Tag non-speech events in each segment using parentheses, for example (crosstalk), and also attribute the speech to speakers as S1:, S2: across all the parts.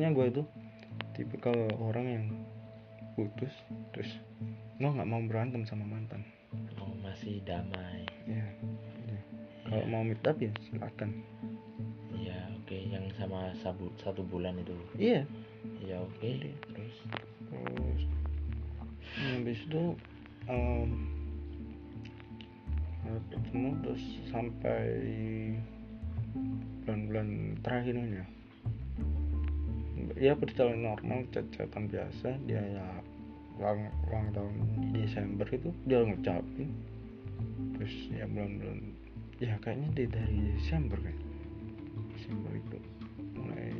S1: kayaknya gue itu tipikal orang yang putus terus gue nggak mau berantem sama mantan.
S2: Oh masih damai.
S1: Ya, ya. kalau mau meet up ya silakan.
S2: Ya oke. Yang sama sabu, satu bulan itu.
S1: Iya.
S2: Ya oke.
S1: Jadi-
S2: terus?
S1: terus habis itu um, ketemu terus sampai bulan-bulan terakhirnya ya berjalan normal chat-chatan biasa. Dia ya ulang, ulang tahun di Desember itu dia ngucapin. Terus ya bulan-bulan ya kayaknya dia dari Desember kan? Desember itu mulai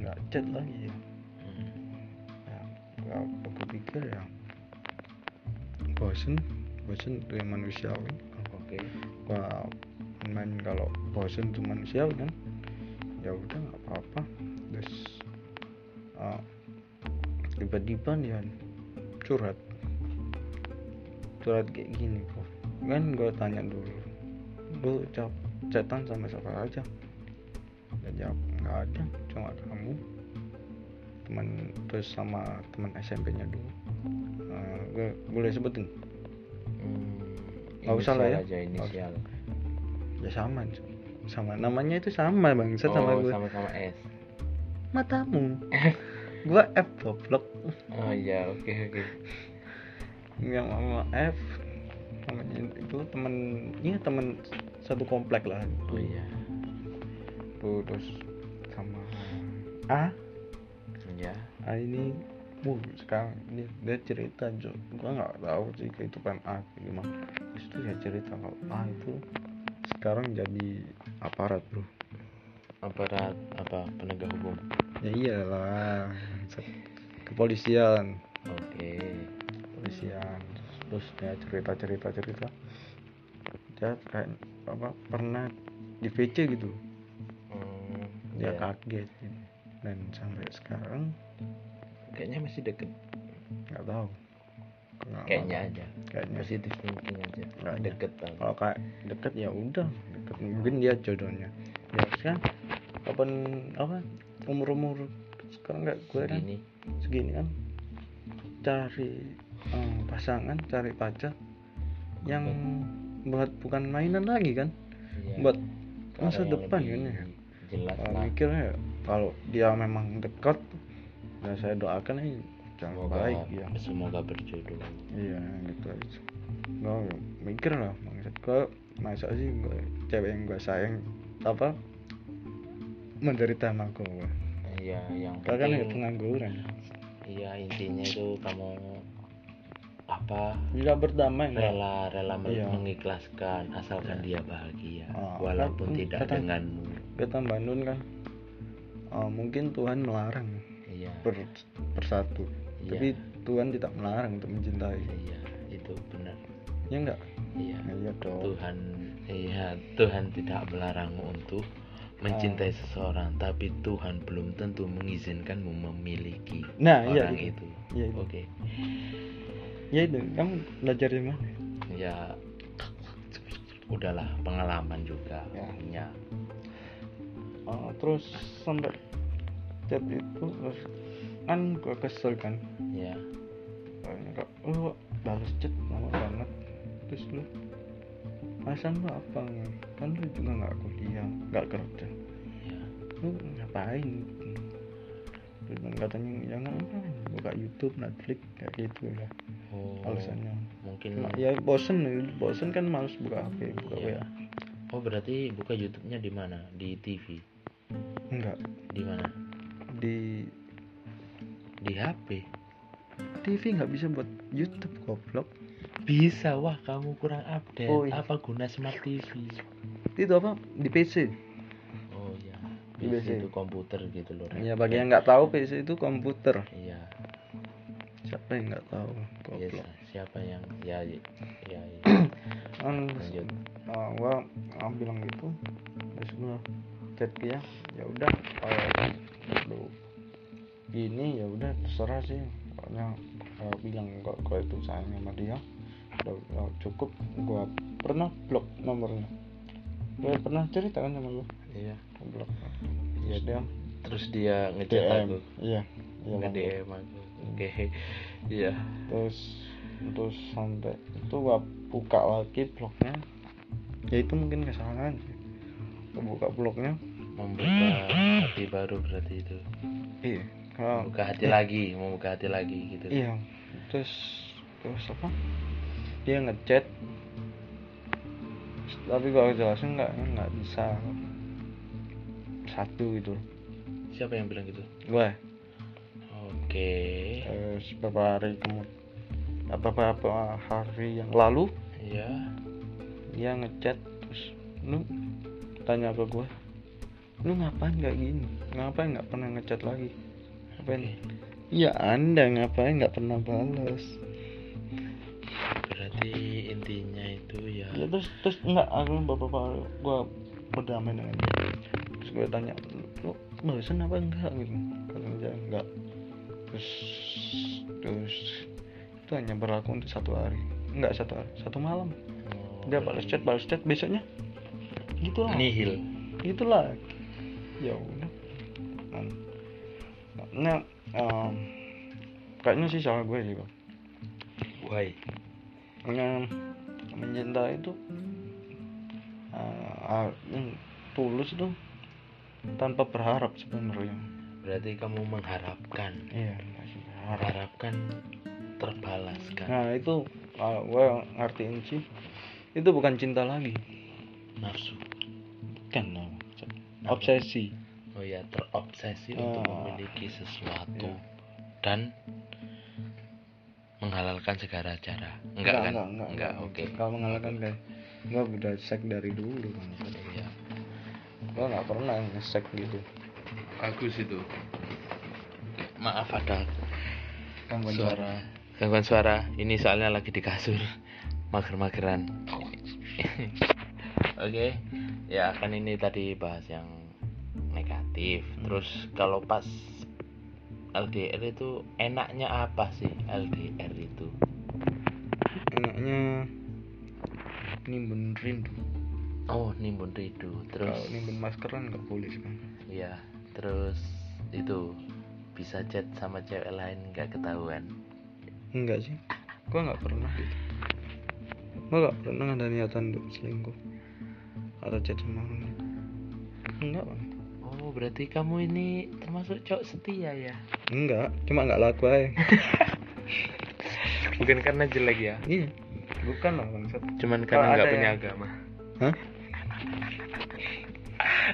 S1: nggak chat lagi ya.
S2: Hmm,
S1: ya aku pikir ya bosen bosen itu yang manusiawi.
S2: Oke.
S1: Gua main kalau bosen itu manusiawi kan ya udah nggak apa-apa. Terus uh, tiba-tiba dia curhat. Curhat kayak gini kok kan gue tanya dulu. Lu cap chatan sama siapa aja? Dan jawab nggak ada. Cuma kamu. Teman terus sama teman SMP-nya dulu. Eh, gue boleh sebutin?
S2: Hmm,
S1: Nggak usah lah ya.
S2: aja inisial.
S1: Ya sama Cok. Sama namanya itu sama bangsat sama
S2: oh
S1: gue
S2: sama-sama S.
S1: Matamu. (laughs) Gua F goblok.
S2: Oh iya oke oke.
S1: Yang sama F. Namanya itu temen iya temen satu komplek lah.
S2: Oh iya.
S1: Tuh terus sama A?
S2: Ya
S1: A ini uh sekarang dia, dia cerita Jo. Gua nggak tahu sih kehidupan A kayak gimana. Terus itu ya cerita kalau A itu sekarang jadi aparat bro.
S2: Aparat apa? Penegak hukum?
S1: Ya iyalah kepolisian.
S2: Oke.
S1: Kepolisian. Terus ya cerita cerita. Cerita dia kayak apa pernah di VC gitu.
S2: Hmm,
S1: dia
S2: ya.
S1: kaget gitu. dan sampai sekarang
S2: kayaknya masih deket.
S1: Nggak tahu Nggak-
S2: kayaknya aja.
S1: Kayaknya.
S2: Positif thinking aja.
S1: Nggak ada.
S2: deket
S1: kalau kayak deket ya udah. Deket. Mungkin dia jodohnya. Ya kan kapan apa umur umur sekarang kayak gue kan?
S2: Segini.
S1: Segini kan? Cari eh, pasangan cari pacar yang buat bukan mainan lagi kan?
S2: Iya.
S1: buat masa depan kan ya
S2: jelas lah.
S1: mikirnya ya, kalau dia memang dekat ya saya doakan ini yang
S2: semoga
S1: baik ya.
S2: Semoga berjodoh
S1: iya gitu aja. Gue mikir lah maksud gue masa sih gue cewek yang gue sayang apa? Menderita sama gue
S2: iya yang
S1: Karena kan
S2: penting
S1: pengangguran.
S2: Iya intinya itu kamu apa?
S1: Bisa berdamai nggak?
S2: rela rela
S1: Iya.
S2: mengikhlaskan asalkan dia bahagia
S1: Ah,
S2: walaupun
S1: kan,
S2: tidak
S1: kata-
S2: denganmu.
S1: kata Mbak Nun kan oh, mungkin Tuhan melarang
S2: iya.
S1: ber, bersatu
S2: iya.
S1: Tapi Tuhan tidak melarang untuk mencintai.
S2: Iya itu benar.
S1: Ya enggak
S2: iya.
S1: Nah, iya dong.
S2: Tuhan iya Tuhan tidak melarangmu untuk mencintai
S1: Ah.
S2: seseorang tapi Tuhan belum tentu mengizinkanmu memiliki
S1: nah iya
S2: orang
S1: itu.
S2: itu.
S1: Iya itu.
S2: oke.
S1: Ya itu kamu belajar dari mana?
S2: Ya udahlah pengalaman juga
S1: Ya.
S2: punya.
S1: Oh, terus sampai chat itu terus kan gue kesel kan.
S2: Ya
S1: Kayaknya kok lu balas chat lama banget. Terus lu alasan lu apa kan lu juga nggak kuliah nggak kerja.
S2: Ya
S1: lu ngapain? Terus katanya jangan apa buka YouTube Netflix kayak gitu ya.
S2: Oh
S1: alasannya.
S2: mungkin
S1: ya bosen bosen kan males buka HP buka
S2: Iya.
S1: WA
S2: oh berarti buka YouTube-nya di mana? Di TV
S1: enggak.
S2: Di mana?
S1: Di
S2: di HP
S1: TV nggak bisa buat YouTube goblok.
S2: Bisa wah kamu kurang update.
S1: Oh, iya.
S2: apa guna smart TV
S1: itu apa? Di PC
S2: oh ya
S1: Di
S2: PC
S1: PC.
S2: itu komputer gitu loh
S1: ya bagi yang nggak tahu PC itu komputer.
S2: Iya.
S1: Siapa yang nggak tahu
S2: iya
S1: goblok
S2: siapa yang ya ya, ya, ya. (clears throat)
S1: kan
S2: lanjut.
S1: uh, gua uh, bilang gitu terus gua chat dia. Ya udah kalau lu ini ya udah terserah sih. Pokoknya uh, bilang kok kalau itu sayang sama dia udah, udah cukup. Gua pernah blok nomornya. Gua pernah cerita kan sama lu?
S2: Iya.
S1: Blok. Ya dia
S2: terus dia ngechat
S1: DM.
S2: aku.
S1: Iya iya
S2: nge. DM aku. Oke. (laughs) Iya.
S1: Terus terus sampai itu gua buka lagi blognya ya itu mungkin kesalahan sih. Buka blognya
S2: membuka hati baru berarti itu.
S1: Iya kalau
S2: membuka hati lagi membuka hati lagi gitu.
S1: Iya. Terus terus apa? Dia ngechat. Tapi kalau jelasin nggak nggak bisa. Satu gitu.
S2: Siapa yang bilang gitu?
S1: Gue
S2: oke.
S1: Terus beberapa hari kemudian beberapa hari yang lalu
S2: iya.
S1: dia ngechat terus lu tanya ke gue lu ngapain nggak gini? Ngapain nggak pernah ngechat lagi ngapain? Ya anda ngapain? Nggak pernah balas
S2: berarti intinya itu ya
S1: ya terus terus enggak aku beberapa hari gue berdamai dengan dia. Terus gue tanya lu balasan apa enggak? Gitu. Kata dia enggak. Terus terus itu hanya berlaku untuk satu hari. Enggak satu hari satu malam.
S2: Oh,
S1: dia balas chat balas chat besoknya gitulah.
S2: Nihil.
S1: Itulah ya udah nah, em, kayaknya sih salah gue bang.
S2: Why?
S1: Nah, mencintai itu uh, uh, tulus itu tanpa berharap sebenarnya.
S2: Berarti kamu mengharapkan.
S1: Iya
S2: mengharapkan terbalaskan.
S1: Nah itu kalau gue ngertiin sih itu bukan cinta lagi.
S2: Nafsu.
S1: Kan no. obsesi
S2: oh ya terobsesi
S1: Ah.
S2: untuk memiliki sesuatu dan menghalalkan segala cara. Enggak, kan?
S1: enggak, enggak,
S2: oke.
S1: Kalau mengalahkan kayak gue udah sek dari dulu kan.
S2: Ya
S1: gue nggak pernah ngesek gitu.
S2: Bagus itu. Maaf ada
S1: gangguan
S2: suara. Gangguan suara. Ini soalnya lagi di kasur. Mager-mageran. (laughs) Oke ya kan ini tadi bahas yang negatif. Terus kalau pas LDR itu enaknya apa sih LDR itu?
S1: Enaknya nimbun rindu.
S2: Oh nimbun rindu. Terus
S1: kalau nimbun masker kan nggak boleh kan
S2: ya terus itu bisa chat sama cewek lain nggak ketahuan?
S1: Enggak sih. Gua nggak pernah gitu. Gua nggak pernah ada niatan untuk selingkuh atau chat sama orang enggak bang
S2: oh berarti kamu ini termasuk cowok setia ya?
S1: Enggak cuma nggak laku aja. (laughs)
S2: Bukan karena jelek ya?
S1: Iya. Bukan lah bangsat
S2: cuman karena nggak
S1: ada
S2: punya
S1: yang-
S2: agama.
S1: Hah?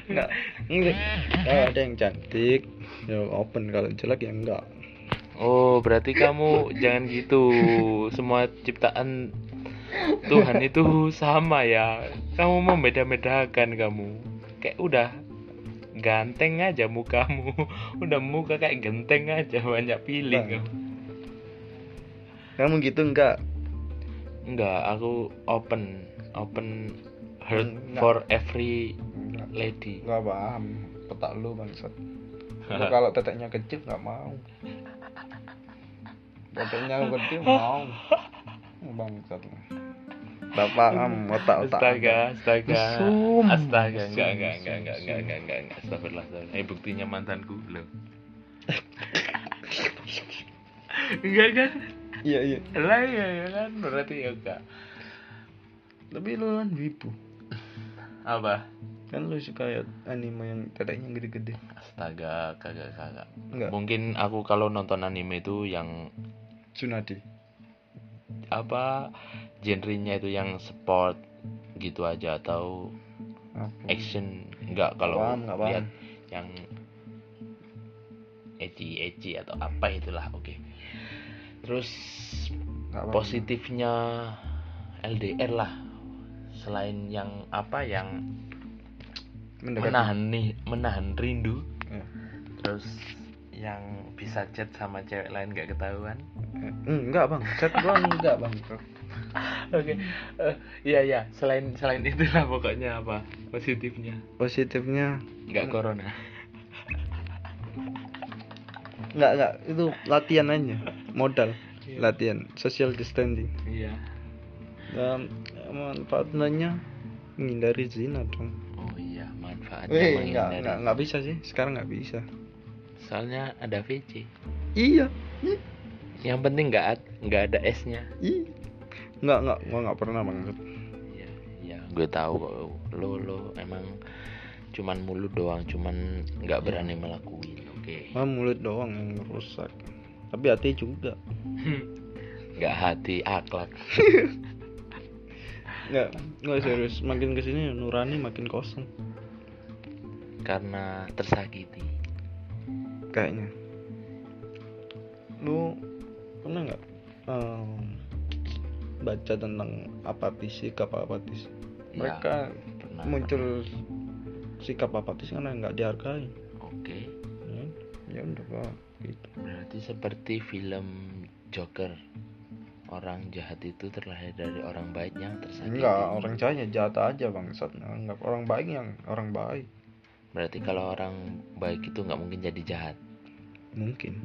S1: Enggak enggak. Kalau ada yang cantik ya open. Kalau jelek ya enggak.
S2: Oh berarti kamu jangan gitu. Semua ciptaan Tuhan itu sama ya. Kamu membeda-bedakan kamu. Kayak udah ganteng aja mukamu. (laughs) Udah muka kayak genteng aja banyak pilih
S1: Bang.
S2: kamu
S1: kamu gitu enggak
S2: enggak aku open open heart
S1: Enggak.
S2: for every
S1: enggak
S2: lady.
S1: Enggak paham petak lu bangsat (laughs) kalau teteknya kecil nggak mau. Teteknya kecil mau. (laughs) Bangsat nggak paham otak otak (laughs)
S2: Astaga, astaga,
S1: Mesum.
S2: astaga, enggak, enggak, enggak, enggak, enggak, enggak, enggak, enggak, astagfirullah, astagfirullah. Eh, buktinya mantanku loh. (laughs) enggak kan?
S1: iya iya
S2: Lah ya, ya kan, berarti ya enggak.
S1: tapi lu kan wibu
S2: Apa?
S1: kan lu suka ya anime yang teteknya gede-gede
S2: Astaga, kagak, kagak.
S1: enggak
S2: Mungkin aku kalau nonton anime itu yang
S1: Tsunade
S2: apa genrenya itu yang sport gitu aja atau action enggak. Kalau
S1: paham, nggak paham.
S2: lihat yang eci eci atau apa itulah oke. Terus
S1: Nggak paham.
S2: positifnya LDR lah. Selain yang apa yang
S1: Mendekati.
S2: menahan nih menahan rindu.
S1: Ya.
S2: terus yang bisa chat sama cewek lain gak ketahuan?
S1: Eh, enggak bang. Chat gua enggak bang (laughs)
S2: oke. Eh, iya iya. Selain selain itulah pokoknya apa positifnya.
S1: Positifnya?
S2: Nggak corona. (laughs)
S1: Enggak enggak itu latihan aja. Modal.
S2: Iya.
S1: latihan. Social distancing.
S2: Iya.
S1: Dan manfaatnya menghindari zina dong.
S2: Oh iya. Ya manfaatnya
S1: Weh, nggak
S2: menghindari.
S1: nggak nggak bisa sih. Sekarang nggak bisa.
S2: Soalnya ada VC
S1: iya.
S2: Yang penting nggak ad- nggak ada S nya
S1: iya nggak nggak gua nggak pernah banget.
S2: Ya ya gue tahu kok. Lo lo emang cuman mulut doang cuman nggak berani melakuin oke?
S1: Ah, mulut doang yang rusak. Tapi hati juga. (laughs)
S2: Nggak hati akhlak. (laughs)
S1: Nggak nggak serius. Makin ke sini nurani makin kosong.
S2: Karena tersakiti.
S1: Kayaknya. Lu pernah nggak em, baca tentang apatis sikap apatis
S2: Ya,
S1: mereka
S2: pernah
S1: muncul sikap apatis karena nggak dihargai.
S2: Oke.
S1: Ya, ya udah Pak. gitu.
S2: Berarti seperti film Joker orang jahat itu terlahir dari orang baik yang tersakiti.
S1: Enggak orang jahatnya jahat aja bangsat. Enggak orang baik yang orang baik.
S2: Berarti kalau orang baik itu nggak mungkin jadi jahat?
S1: Mungkin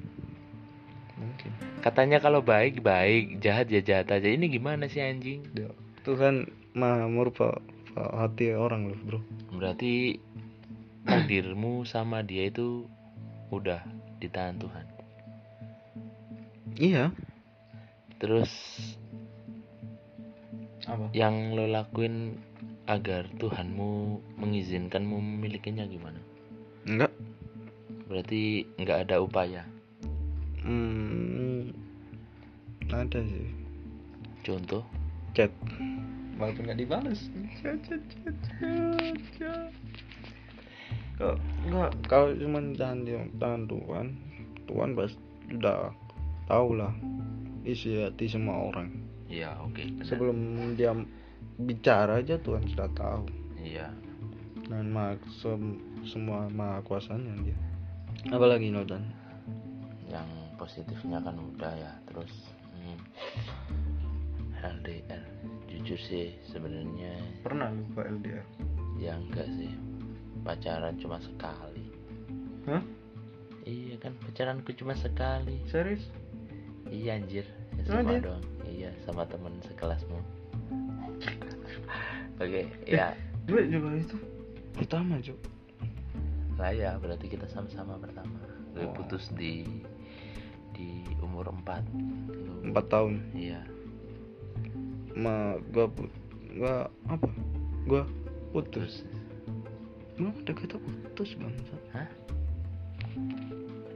S1: mungkin.
S2: Katanya kalau baik baik. Jahat ya jahat aja. Ini gimana sih anjing?
S1: Ya, Tuhan maha merubah hati orang loh bro.
S2: Berarti takdirmu sama dia itu udah ditahan Tuhan?
S1: Iya.
S2: Terus
S1: apa?
S2: yang lo lakuin agar Tuhanmu mengizinkanmu memilikinya gimana?
S1: Enggak.
S2: Berarti nggak ada upaya
S1: hmm, ada sih.
S2: Contoh?
S1: Chat. Walaupun nggak dibalas chat chat chat chat chat. Kok enggak kalau cuma tahan di tangan Tuhan Tuhan pasti sudah tahu lah isi hati semua orang.
S2: Ya oke benar.
S1: sebelum dia bicara aja Tuhan sudah tahu.
S2: Iya.
S1: Dan maha, sem- semua maha kuasanya dia. Apalagi Nodan?
S2: Yang positifnya kan udah ya terus hmm, LDR jujur sih sebenarnya
S1: pernah lupa LDR
S2: ya enggak sih. Pacaran cuma sekali.
S1: Hah?
S2: iya kan pacaranku cuma sekali.
S1: Serius?
S2: Iya anjir. Ya, sama
S1: dia?
S2: doang. Iya sama temen sekelasmu. Oke ya.
S1: Gue juga itu pertama cuk.
S2: Lah ya berarti kita sama-sama pertama. Gue putus di di umur 4
S1: empat tahun?
S2: Iya.
S1: Ma gua gua apa? Gua putus. Belum ada kata putus bangsa
S2: hah?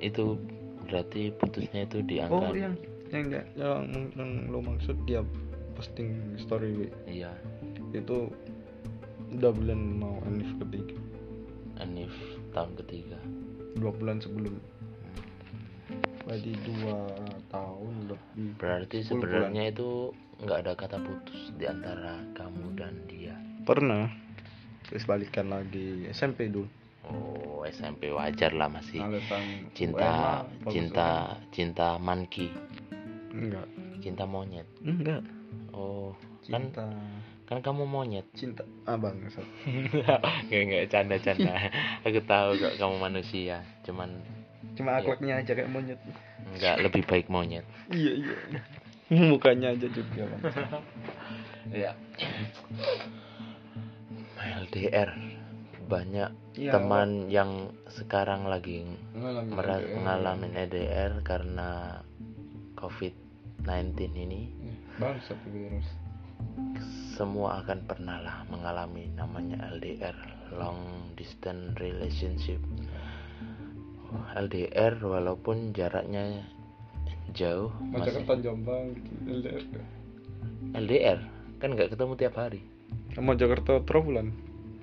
S2: Itu berarti putusnya itu di angka
S1: oh yang yang nggak yang, yang lo maksud dia posting story
S2: iya.
S1: Itu udah bulan mau anif ketiga.
S2: Anif tahun ketiga.
S1: Dua bulan sebelum berarti dua tahun lebih
S2: berarti
S1: 10
S2: sebenarnya itu nggak ada kata putus di antara kamu dan dia?
S1: Pernah. Terus balikan lagi. SMP dulu.
S2: Oh SMP wajar lah masih.
S1: Alasan
S2: cinta cinta cinta manki
S1: banget. enggak.
S2: Cinta monyet.
S1: Enggak.
S2: Oh kan
S1: cinta.
S2: kan kamu monyet?
S1: Cinta. Abang Sat. (laughs)
S2: nggak nggak canda canda aku tahu kok kamu manusia cuman
S1: cuma akhlaknya aja kayak monyet.
S2: Nggak lebih baik monyet.
S1: Iya iya. (laughs) Mukanya aja juga bang.
S2: Ya LDR banyak
S1: Iya,
S2: teman yang sekarang lagi
S1: ngalamin
S2: mera-
S1: LDR.
S2: ngalamin EDR karena COVID-19 ini.
S1: Bangsat
S2: semua akan pernah lah mengalami namanya LDR long distance relationship LDR walaupun jaraknya jauh masih
S1: Mojokerto Jombang gitu LDR
S2: LDR kan nggak ketemu tiap hari.
S1: Mojokerto Trawulan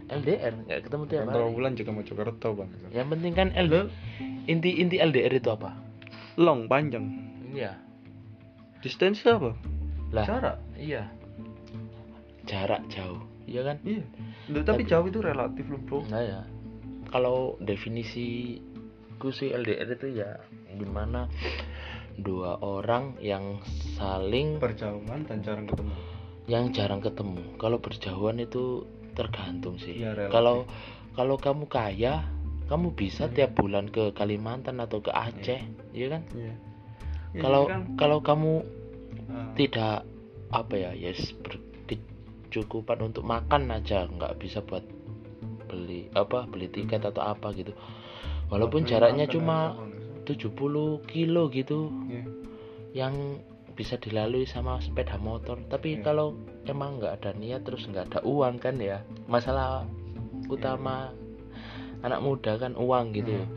S2: LDR nggak ketemu tiap hari.
S1: Trawulan juga Mojokerto bang.
S2: Yang penting kan LDR inti inti LDR itu apa?
S1: Long panjang.
S2: Iya.
S1: Distance apa?
S2: Lah.
S1: Jarak?
S2: Iya. Jarak jauh. Iya kan?
S1: Iya. Loh, tapi jauh itu relatif loh bro.
S2: Nah ya, kalau definisi sih LDR itu ya di mana dua orang yang saling
S1: berjauhan dan jarang ketemu
S2: yang jarang ketemu. Kalau berjauhan itu tergantung sih.
S1: Iya, relatif.
S2: kalau kalau kamu kaya, kamu bisa tiap bulan ke Kalimantan atau ke Aceh, iya kan?
S1: iya
S2: Kalau kalau kamu
S1: Ah.
S2: tidak apa ya, ya yes, berkecukupan untuk makan aja nggak bisa buat beli apa beli tiket atau apa gitu walaupun jaraknya cuma
S1: aja, Bang.
S2: 70 kilo gitu
S1: Iya.
S2: yang bisa dilalui sama sepeda motor tapi
S1: Iya.
S2: kalau emang nggak ada niat terus nggak ada uang kan ya masalah utama anak muda kan uang gitu
S1: Hmm.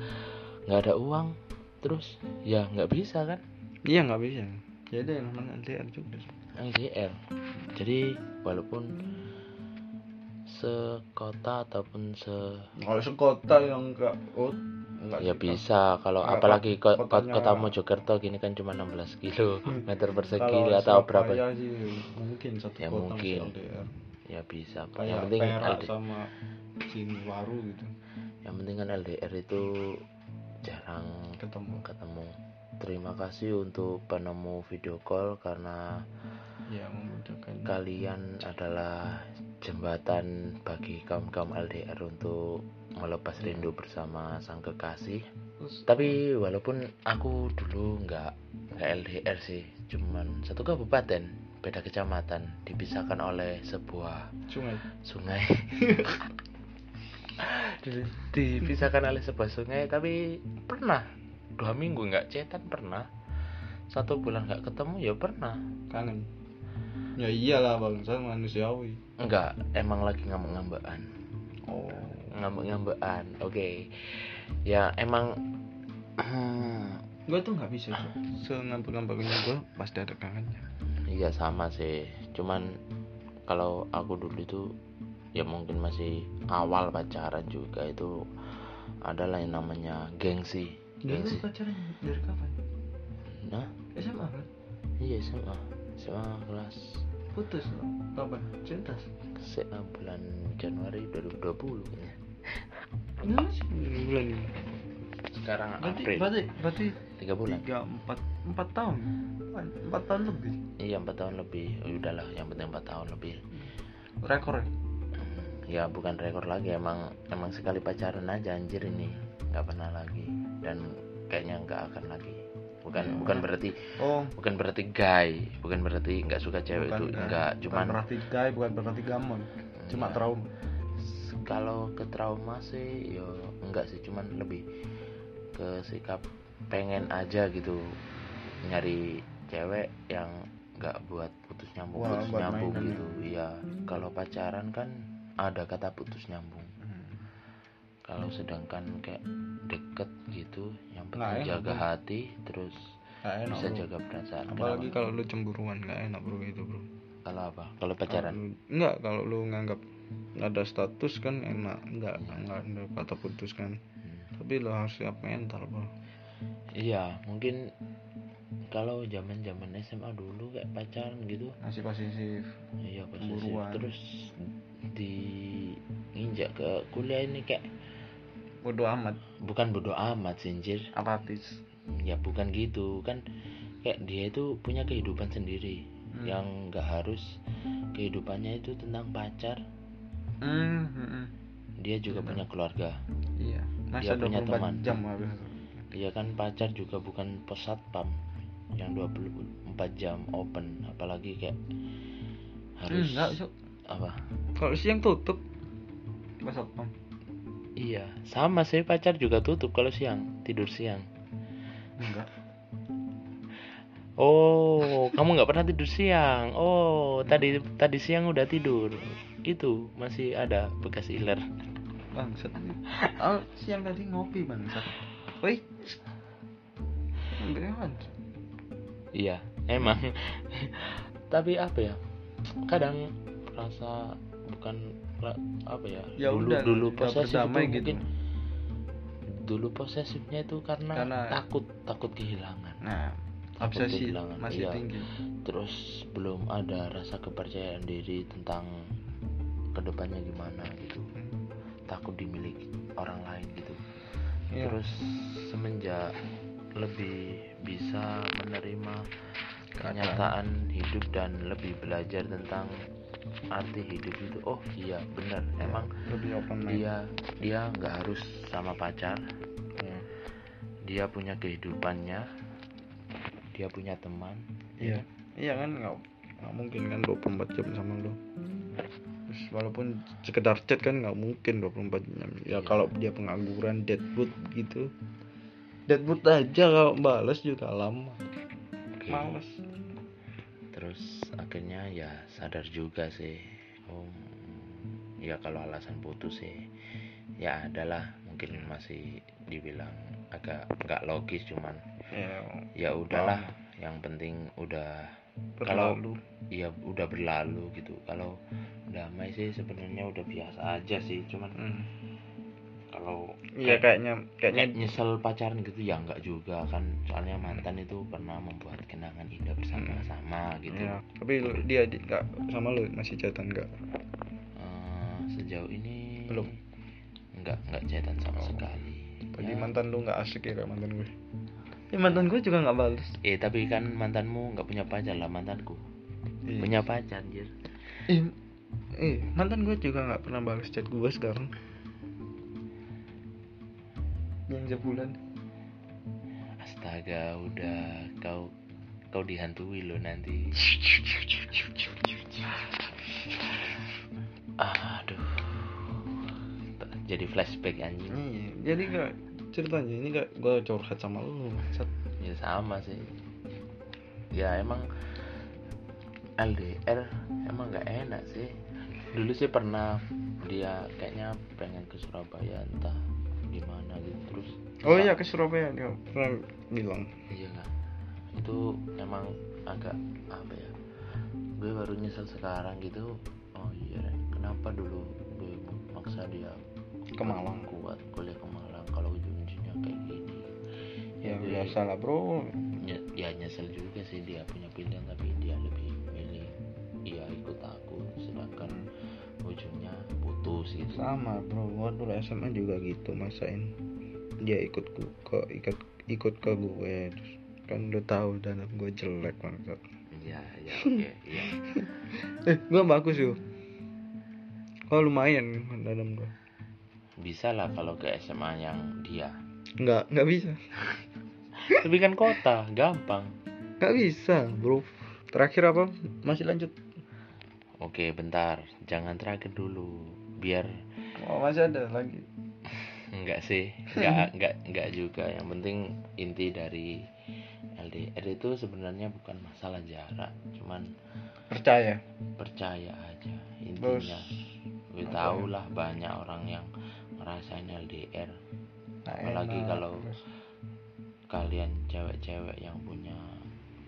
S2: nggak ada uang terus ya nggak bisa kan
S1: iya nggak bisa jadi yang LDR juga
S2: LDR jadi walaupun sekota ataupun se
S1: kalau sekota yang enggak oh enggak
S2: ya bisa kalau
S1: Nggak,
S2: apalagi ko- ko-
S1: kotanya-
S2: kota Mojokerto gini kan cuma 16 kilo
S1: Hmm. (laughs)
S2: meter persegi atau berapa?
S1: sih mungkin satu
S2: Ya,
S1: kota
S2: mungkin.
S1: LDR
S2: ya bisa
S1: kayak
S2: yang penting
S1: Perak
S2: LD
S1: sama gitu.
S2: Yang penting kan LDR itu jarang
S1: ketemu.
S2: ketemu. Terima kasih untuk penemu video call karena
S1: ya memudahkan.
S2: kalian adalah jembatan bagi kaum kaum LDR untuk melepas rindu bersama sang kekasih. Tapi walaupun aku dulu nggak nggak LDR sih cuman satu kabupaten beda kecamatan dipisahkan oleh sebuah
S1: sungai.
S2: sungai. (laughs) Di- dipisahkan oleh sebuah sungai tapi pernah. Dua minggu nggak cetan pernah. Satu bulan nggak ketemu ya pernah.
S1: Kangen ya iyalah bangsa manusiawi.
S2: Enggak emang lagi ngambek-ngambekan.
S1: Oh.
S2: Ngambek-ngambekan oke. Ya emang (clears throat)
S1: gue tuh nggak bisa tuh sengampak-ngampaknya gue pasti ada kangennya.
S2: Iya sama sih. Cuman kalau aku dulu itu ya mungkin masih awal pacaran juga itu adalah yang namanya gengsi. Gengsi.
S1: pacaran dari kapan?
S2: Nah
S1: SMA kan?
S2: Iya SMA SMA kelas
S1: putus loh kapan cinta
S2: SMA bulan Januari 2020 kayaknya.
S1: Nah, bulan ini.
S2: Sekarang
S1: berarti
S2: April.
S1: berarti berarti
S2: tiga bulan.
S1: tiga empat empat tahun. Empat tahun lebih.
S2: Iya empat tahun lebih. Oh, udahlah yang penting empat tahun lebih.
S1: Rekor. Ya
S2: Hmm, ya bukan rekor lagi. Emang emang sekali pacaran aja anjir ini. Nggak pernah lagi. Dan kayaknya nggak akan lagi bukan
S1: Ya.
S2: bukan berarti
S1: oh
S2: bukan berarti gay bukan berarti nggak suka cewek
S1: bukan
S2: itu
S1: kan.
S2: enggak
S1: Bukan
S2: cuman
S1: berarti gay bukan berarti gamon cuma
S2: Iya.
S1: trauma
S2: kalau ke trauma sih yo enggak sih cuman lebih ke sikap pengen aja gitu nyari cewek yang nggak buat putus nyambung
S1: Wah,
S2: putus nyambung
S1: mainan
S2: gitu iya kalau pacaran kan ada kata putus nyambung. Kalau sedangkan kayak deket gitu yang penting
S1: enak,
S2: jaga
S1: Bro.
S2: hati terus
S1: Nggak enak,
S2: bisa
S1: bro.
S2: jaga perasaan.
S1: Apalagi kalau lu cemburuan nggak enak bro itu bro.
S2: Kalau apa? Kalau pacaran?
S1: Lu- enggak kalau lu nganggap ada status kan enak enggak enggak ada kata putus kan.
S2: Hmm.
S1: tapi lu harus siap mental bro.
S2: Iya mungkin kalau zaman zaman SMA dulu kayak pacaran gitu.
S1: Masih posesif
S2: iya posesif
S1: Cemburuan.
S2: terus di nginjak ke kuliah ini kayak
S1: bodoh amat.
S2: Bukan bodo amat sih anjir
S1: apatis
S2: ya bukan gitu. Kan kayak dia itu punya kehidupan sendiri.
S1: Hmm.
S2: yang nggak harus kehidupannya itu tentang pacar.
S1: Hmm, hmm, hmm.
S2: dia juga
S1: Benar.
S2: punya keluarga.
S1: Iya.
S2: Dia
S1: masa
S2: punya
S1: 24
S2: teman.
S1: jam
S2: dia kan pacar juga bukan pos satpam yang 24 jam open. Apalagi kayak harus
S1: enggak so,
S2: apa?
S1: Kalau siang tutup pas satpam
S2: iya sama sih pacar juga tutup kalau siang tidur siang.
S1: Enggak.
S2: Oh kamu nggak pernah tidur siang? Oh tadi tadi siang udah tidur. Itu masih ada bekas iler.
S1: Bangsat oh, siang tadi ngopi bangsat. Woi Beneran.
S2: iya emang. Tapi apa ya? Kadang rasa bukan apa ya,
S1: Ya
S2: dulu
S1: udah,
S2: dulu posesif itu
S1: berdamai gitu.
S2: mungkin dulu posesifnya itu karena,
S1: Karena-
S2: takut takut kehilangan
S1: nah
S2: Takut
S1: obsesi
S2: kehilangan,
S1: masih
S2: iya.
S1: tinggi
S2: terus belum ada rasa kepercayaan diri tentang ke depannya gimana gitu takut dimiliki orang lain gitu
S1: Iya.
S2: terus semenjak lebih bisa menerima kenyataan hidup dan lebih belajar tentang arti hidup itu oh iya benar. Emang
S1: lebih open mind.
S2: dia dia nggak harus sama pacar.
S1: Iya.
S2: dia punya kehidupannya dia punya teman.
S1: Iya. Iya kan nggak nggak mungkin kan 24 jam sama lo Terus walaupun sekedar chat kan nggak mungkin 24 jam. Ya
S2: Iya.
S1: kalau dia pengangguran deadwood gitu. Deadwood aja kalau balas juga lama. Males
S2: akhirnya ya sadar juga sih. Oh ya kalau alasan putus sih ya adalah mungkin masih dibilang agak nggak logis cuman
S1: ya
S2: ya udahlah yang penting udah kalau
S1: berlalu.
S2: ya udah berlalu gitu. Kalau damai sih sebenarnya udah biasa aja sih cuman
S1: Hmm.
S2: Kalau
S1: iya
S2: kayak-
S1: kayaknya
S2: kayak
S1: kayaknya
S2: nyesel pacaran gitu ya nggak juga kan. Soalnya mantan itu pernah membuat kenangan indah bersama-sama gitu.
S1: Ya tapi lu- dia di- nggak sama lu masih chatan nggak?
S2: Eh, sejauh ini
S1: Belum.
S2: nggak nggak chatan sama
S1: Oh.
S2: sekali.
S1: Tadi
S2: Ya.
S1: mantan lu nggak asik ya kayak mantan gue. Ya mantan gue juga nggak balas
S2: eh tapi kan mantanmu nggak punya pacar lah mantanku.
S1: Iya.
S2: punya pacar anjir.
S1: Eh, eh mantan gue juga nggak pernah balas chat gue sekarang yang sebulan.
S2: Astaga udah kau kau dihantui lo nanti. Aduh jadi flashback anjing.
S1: Iya, jadi gak ceritanya ini gak gue curhat sama lu Sat.
S2: ya sama sih. Ya emang LDR emang nggak enak sih. Dulu sih pernah dia kayaknya pengen ke Surabaya entah gimana gitu. Terus
S1: Oh iya ke Surabaya dia pernah bilang.
S2: Iya nggak itu emang agak apa ya? Gue baru nyesel sekarang gitu. Oh iya kenapa dulu gue maksa dia
S1: Ke Malang.
S2: kuat kuliah ke Malang kalau ujung-ujungnya kayak gini?
S1: Ya
S2: Gue-
S1: biasa lah bro.
S2: Nye- ya nyesel juga sih dia punya pilihan tapi dia lebih milih iya ikut aku. Sedangkan ujungnya putus gitu.
S1: Sama bro. Gua dulu SMA juga gitu masain. Dia ikut ku ke ikut ikut ke gue. Terus kan udah tahu dan gue jelek banget.
S2: Iya iya oke iya. (laughs)
S1: Eh gue bagus yuk. Oh lumayan dalam gue
S2: bisa lah kalau ke SMA yang dia.
S1: Nggak nggak bisa. (laughs)
S2: Tapi kan kota gampang.
S1: Nggak bisa bro. Terakhir apa? Masih lanjut
S2: oke bentar. Jangan terakhir dulu biar
S1: oh masih ada lagi? (laughs)
S2: Enggak sih. Enggak (laughs) enggak enggak juga. Yang penting inti dari LDR itu sebenarnya bukan masalah jarak cuman
S1: percaya?
S2: Percaya aja intinya. Gue tahu
S1: ya?
S2: lah banyak orang yang ngerasain LDR
S1: Nah,
S2: Apalagi
S1: enak.
S2: kalau-
S1: Terus,
S2: kalian cewek-cewek yang punya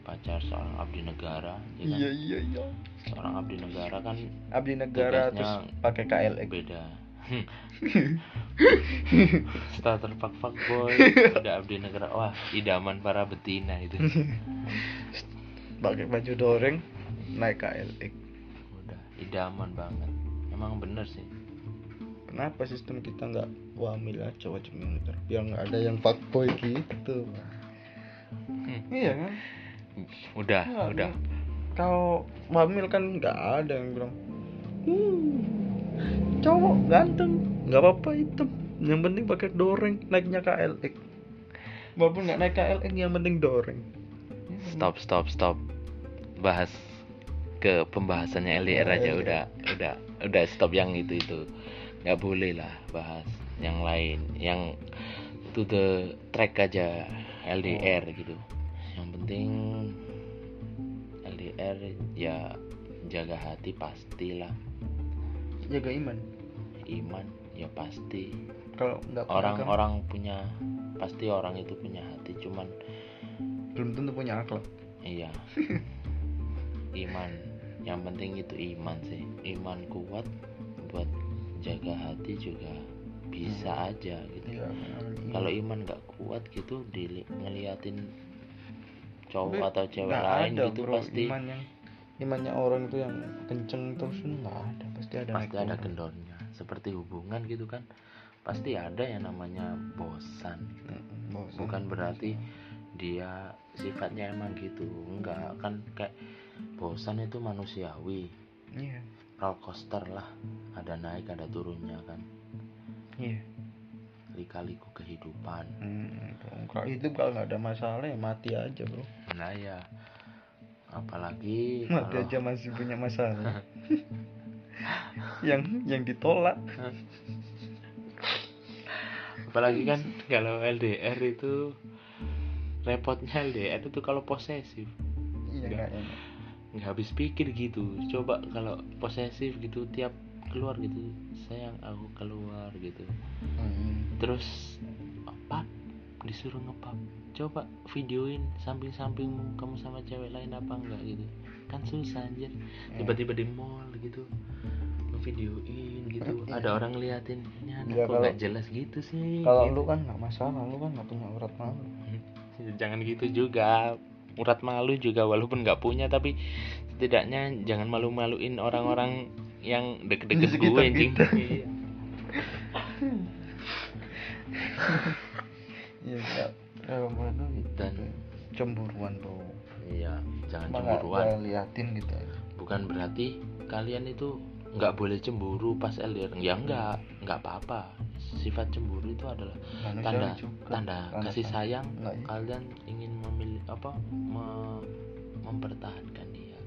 S2: pacar seorang abdi negara ya kan?
S1: Iya iya iya.
S2: Seorang abdi negara kan
S1: abdi negara terus pakai KLX
S2: beda. (laughs) Starter pak pak boy (laughs) ada abdi negara. Wah idaman para betina itu. (laughs)
S1: Pakai baju doreng naik KLX
S2: udah idaman banget. Emang bener sih.
S1: Kenapa sistem kita nggak wamil aja wajib militer? Biar nggak ada yang fuckboy gitu.
S2: Hmm.
S1: iya kan
S2: udah
S1: Nggak,
S2: udah.
S1: Kalau wamil kan nggak ada yang bilang "Hmm, cowok ganteng nggak apa-apa hitam yang penting pakai doreng naiknya KLX walaupun nggak naik KLX yang penting doreng.
S2: Stop stop stop. Bahas ke pembahasannya LDR
S1: Ya,
S2: aja
S1: LDR.
S2: udah udah udah stop yang itu itu. Nggak boleh lah bahas yang lain yang to the track aja LDR
S1: Oh.
S2: gitu yang penting LDR ya jaga hati pastilah
S1: jaga iman
S2: iman ya pasti
S1: kalau nggak
S2: orang-orang punya pasti orang itu punya hati cuman
S1: belum tentu punya akhlak
S2: Iya. (laughs) iman. Yang penting itu iman sih. Iman kuat buat jaga hati juga bisa aja gitu.
S1: Iya,
S2: Kalau iman nggak kuat gitu dili- ngeliatin cowok
S1: Tapi
S2: atau cewek lain
S1: ada,
S2: gitu
S1: bro,
S2: pasti
S1: iman yang imannya orang itu yang kenceng terus nggak ada pasti ada
S2: pasti ada kendornya. Seperti hubungan gitu kan. Pasti ada yang namanya bosan.
S1: Mm, bosan.
S2: Bukan berarti dia sifatnya emang gitu. Enggak, kan kayak bosan itu manusiawi.
S1: iya
S2: roller coaster lah ada naik ada turunnya kan
S1: iya
S2: lika-liku kehidupan
S1: Hmm, kalau hidup kalau nggak ada masalah ya mati aja bro
S2: nah ya apalagi
S1: Mati
S2: kalau-
S1: aja masih punya masalah. (laughs) Yang yang ditolak.
S2: Apalagi kan kalau LDR itu repotnya LDR itu kalau posesif.
S1: Iya
S2: Nggak.
S1: nggak
S2: habis pikir gitu. Coba kalau posesif gitu tiap keluar gitu sayang aku keluar gitu.
S1: Hmm.
S2: terus disuruh ngepap coba videoin samping-sampingmu kamu sama cewek lain apa enggak gitu. Kan susah anjir. Tiba-tiba di mall gitu ngevideoin gitu.
S1: Iya.
S2: ada orang ngeliatin
S1: Ya,
S2: kok
S1: kalau-
S2: nggak jelas gitu sih
S1: kalau
S2: gitu.
S1: lu kan nggak masalah lu kan nggak punya urat malu. (laughs)
S2: Jangan gitu juga. Urat malu juga walaupun nggak punya tapi setidaknya jangan malu-maluin orang-orang yang deket-deket gue anjing. (laughs) Iya.
S1: nggak gitu
S2: Dan-
S1: cemburuan bro
S2: iya jangan
S1: nggak
S2: cemburuan.
S1: nggak liatin gitu
S2: bukan berarti kalian itu nggak boleh cemburu pas LDR ya enggak nggak apa-apa. Sifat cemburu itu adalah
S1: Manusiawi
S2: tanda
S1: juga.
S2: tanda kasih
S1: sayang.
S2: sayang
S1: Nggak, iya.
S2: kalian ingin memilih apa me- mempertahankan dia.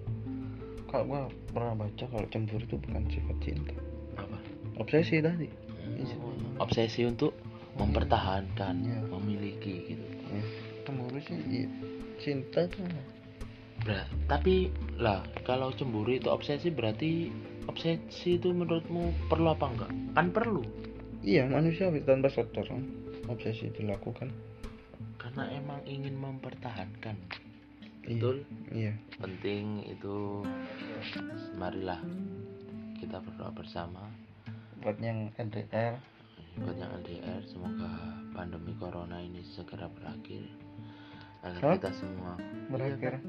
S1: Kalau gua pernah baca kalau cemburu itu bukan sifat cinta.
S2: Apa?
S1: Obsesi tadi.
S2: Hmm, obsesi untuk mempertahankan
S1: Iya.
S2: memiliki gitu
S1: ya. cemburu sih iya. cinta tuh
S2: Ber- tapi lah kalau cemburu itu obsesi berarti obsesi itu menurutmu perlu apa enggak kan perlu
S1: iya manusiawi tanpa sadar kan. obsesi dilakukan
S2: karena emang ingin mempertahankan
S1: Iya.
S2: betul
S1: iya
S2: penting itu marilah kita berdoa bersama
S1: buat yang LDR
S2: buat yang LDR semoga pandemi corona ini segera berakhir. Agar
S1: Hah?
S2: kita semua
S1: berakhir?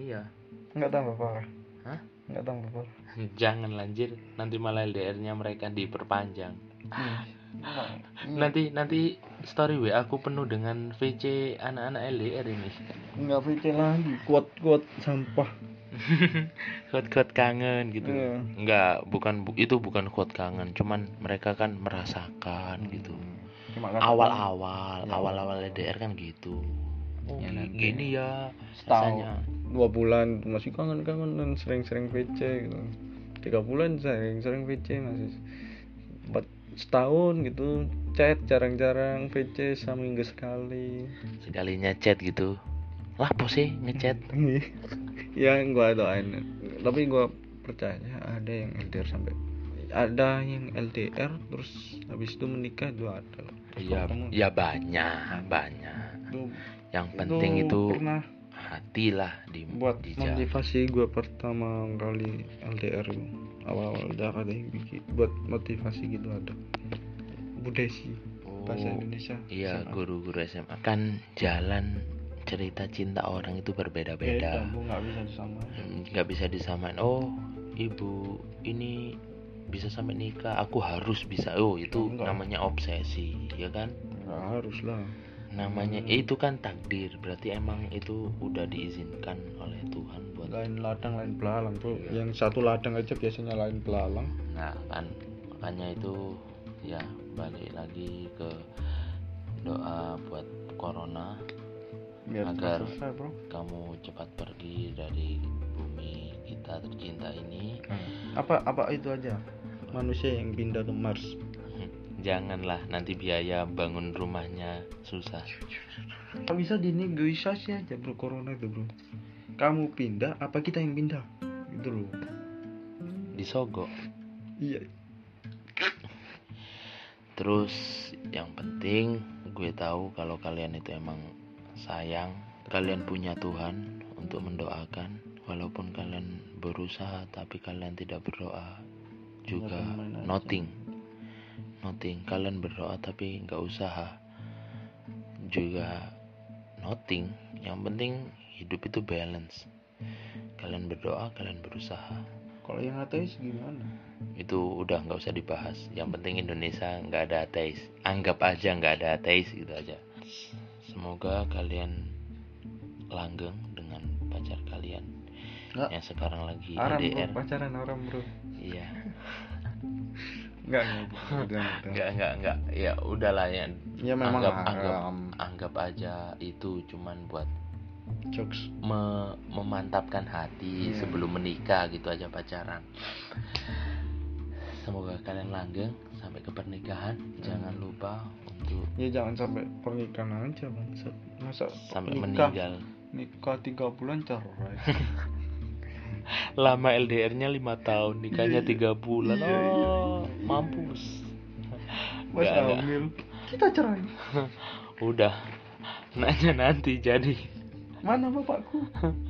S2: Iya
S1: nggak tambah parah
S2: Hah?
S1: nggak tambah parah (laughs)
S2: kan? jangan lanjir nanti malah LDR-nya mereka diperpanjang.
S1: Iya.
S2: nanti nanti story WA aku penuh dengan VC anak-anak LDR ini.
S1: Nggak VC lagi. Kuat kuat sampah (laughs)
S2: kuat-kuat kangen gitu.
S1: Iya.
S2: enggak bukan bu- itu bukan kuat kangen cuman mereka kan merasakan gitu.
S1: Cuma kan
S2: awal-awal
S1: Ya.
S2: awal-awal LDR kan gitu. Oh
S1: Ya,
S2: gini ya
S1: setahun.
S2: rasanya.
S1: dua bulan masih kangen kangen dan sering sering VC gitu. Tiga bulan sering sering VC masih empat setahun gitu. Chat jarang-jarang VC seminggu sekali.
S2: Sekalinya chat gitu. Lah sih ngechat (laughs)
S1: ya gua doain. Tapi gua percaya ada yang LDR sampai ada yang LDR terus habis itu menikah itu ada loh.
S2: ya
S1: Kamu-
S2: ya banyak. Banyak
S1: itu,
S2: yang penting itu,
S1: pernah
S2: hati lah di
S1: buat
S2: dijaga.
S1: motivasi gua pertama kali LDR itu. Awal-awal udah ada yang bikin buat motivasi gitu ada. Budesi bahasa
S2: Oh,
S1: Indonesia
S2: iya guru-guru SMA kan jalan cerita cinta orang itu
S1: beda
S2: berbeda-beda
S1: nggak bisa disamain.
S2: Hmm, nggak bisa disamain. Oh ibu ini bisa sampai nikah aku harus bisa. Oh itu
S1: Enggak.
S2: namanya obsesi ya kan?
S1: Nggak harus lah.
S2: Namanya
S1: Hmm.
S2: itu kan takdir. Berarti emang itu udah diizinkan oleh Tuhan buat
S1: lain ladang lain belalang bro
S2: Iya.
S1: yang satu ladang aja biasanya lain belalang.
S2: Nah kan makanya itu ya balik lagi ke doa buat corona
S1: biar
S2: Agar-
S1: selesai bro.
S2: kamu cepat pergi dari bumi kita tercinta ini.
S1: Apa apa itu aja? Manusia yang pindah ke Mars. (laughs)
S2: Janganlah nanti biaya bangun rumahnya susah.
S1: Bisa dinegosiasi aja bro corona itu bro. Kamu pindah apa kita yang pindah? Gitu loh
S2: disogok
S1: iya.
S2: Terus yang penting gue tahu kalau kalian itu emang sayang kalian punya Tuhan untuk mendoakan walaupun kalian berusaha tapi kalian tidak berdoa juga. Nothing. Nothing. Kalian berdoa tapi nggak usaha juga. Nothing. Yang penting hidup itu balance. Kalian berdoa kalian berusaha.
S1: Kalau yang ateis gimana?
S2: Itu udah nggak usah dibahas. Yang penting Indonesia nggak ada ateis. Anggap aja nggak ada ateis gitu aja semoga kalian langgeng dengan pacar kalian
S1: Nggak.
S2: yang sekarang lagi
S1: bro.
S2: LDR
S1: pacaran haram bro.
S2: Iya.
S1: Enggak enggak (laughs)
S2: nggak nggak nggak. Ya udahlah ya.
S1: Ya memang
S2: anggap anggap anggap aja itu cuman buat
S1: jokes.
S2: me- memantapkan hati
S1: Iya.
S2: sebelum menikah gitu aja pacaran. Semoga kalian langgeng sampai ke pernikahan. Jangan lupa
S1: ya jangan sampai pernikahan aja bangsat masa
S2: sampai
S1: nikah
S2: meninggal.
S1: nikah tiga bulan cerai (laughs)
S2: Lama LDR-nya lima tahun, nikahnya
S1: Iya,
S2: tiga bulan.
S1: iya, iya,
S2: Oh, mampus.
S1: Mas
S2: nggak.
S1: hamil kita cerai (laughs)
S2: Udah. Nanya nanti jadi.
S1: mana bapakku (laughs)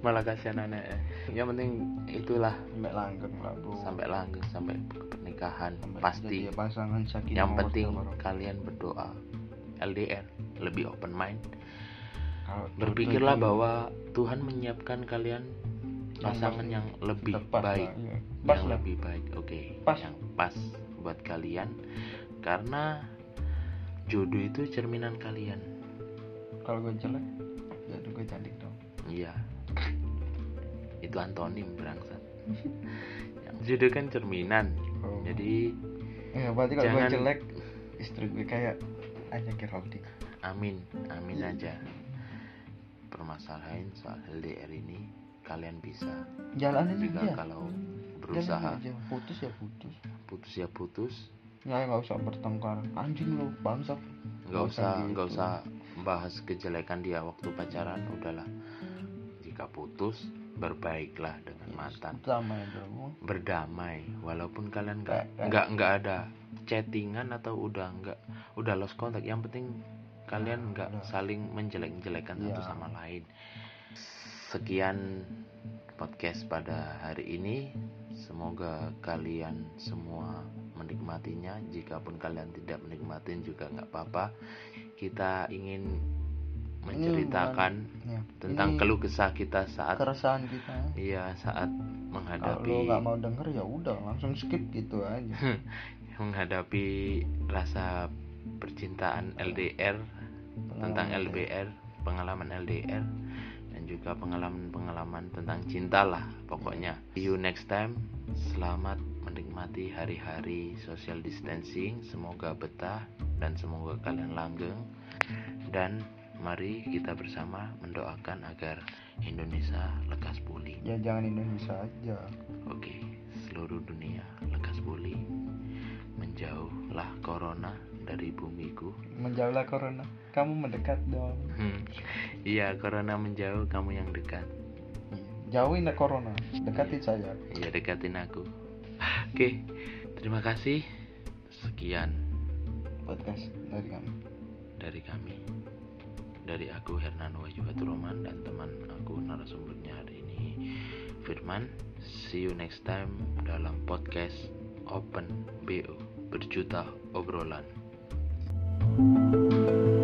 S2: Malah kasihan anak. Yang penting itulah
S1: sampai langgeng lah bro
S2: sampai langgeng sampai pernikahan
S1: Sampai
S2: pasti.
S1: jadi pasangan sakinah
S2: Yang penting kalian berdoa LDR lebih open mind.
S1: Kalau
S2: Berpikirlah
S1: itu
S2: bahwa Tuhan menyiapkan kalian pasangan
S1: Yang
S2: yang lebih
S1: tepat
S2: baik,
S1: lah, iya. pas
S2: yang
S1: lah
S2: lebih baik. Oke,
S1: Pas.
S2: yang pas buat kalian karena jodoh itu cerminan kalian.
S1: kalau gue jelek jadi gue cantik dong
S2: Iya. Itu antonim berangsat. yang (laughs) jodoh kan cerminan.
S1: oh.
S2: Jadi
S1: ya berarti kalau gue
S2: jangan-
S1: jelek istri gue kayak Anya Geraldine
S2: amin, amin aja. Permasalahan soal LDR ini kalian bisa.
S1: Jalanin aja.
S2: kalau berusaha.
S1: aja. Putus ya putus.
S2: Putus ya putus.
S1: Ya nggak usah bertengkar. Anjing lo bangsat.
S2: Nggak
S1: Nggak usah
S2: usah nggak
S1: gitu.
S2: usah bahas kejelekan dia waktu pacaran. Udahlah. Jika putus berbaiklah dengan mantan berdamai walaupun kalian nggak
S1: Kayak-
S2: nggak nggak ada chattingan atau udah nggak udah lost contact. Yang penting kalian nggak
S1: udah.
S2: saling menjelek-jelekan satu
S1: Iya.
S2: sama lain. Sekian podcast pada hari ini. Semoga kalian semua menikmatinya. Jikapun kalian tidak menikmatin juga nggak apa-apa. Kita ingin menceritakan
S1: ya.
S2: tentang
S1: Ini
S2: keluh kesah kita saat
S1: keresahan kita.
S2: Iya saat
S1: kalau
S2: menghadapi
S1: lo nggak mau denger ya udah langsung skip gitu aja. (laughs)
S2: Menghadapi rasa percintaan LDR tentang
S1: Pengalaman
S2: LBR pengalaman LDR dan juga pengalaman-pengalaman tentang cinta lah pokoknya. See you next time. Selamat menikmati hari-hari social distancing. Semoga betah dan semoga kalian langgeng. Dan mari kita bersama mendoakan agar Indonesia lekas pulih
S1: ya jangan Indonesia aja
S2: Oke, seluruh dunia lekas pulih. Menjauhlah corona dari bumiku.
S1: menjauhlah corona kamu mendekat dong
S2: Hmm, Iya, corona menjauh, kamu yang dekat.
S1: Jauhin lah corona dekatin saya
S2: Iya, dekatin aku. Oke, terima kasih. Sekian
S1: podcast dari kami
S2: dari kami dari aku Hernan Wahyu Roman dan teman aku narasumbernya hari ini Firman. See you next time dalam podcast Open BO berjuta obrolan. thank you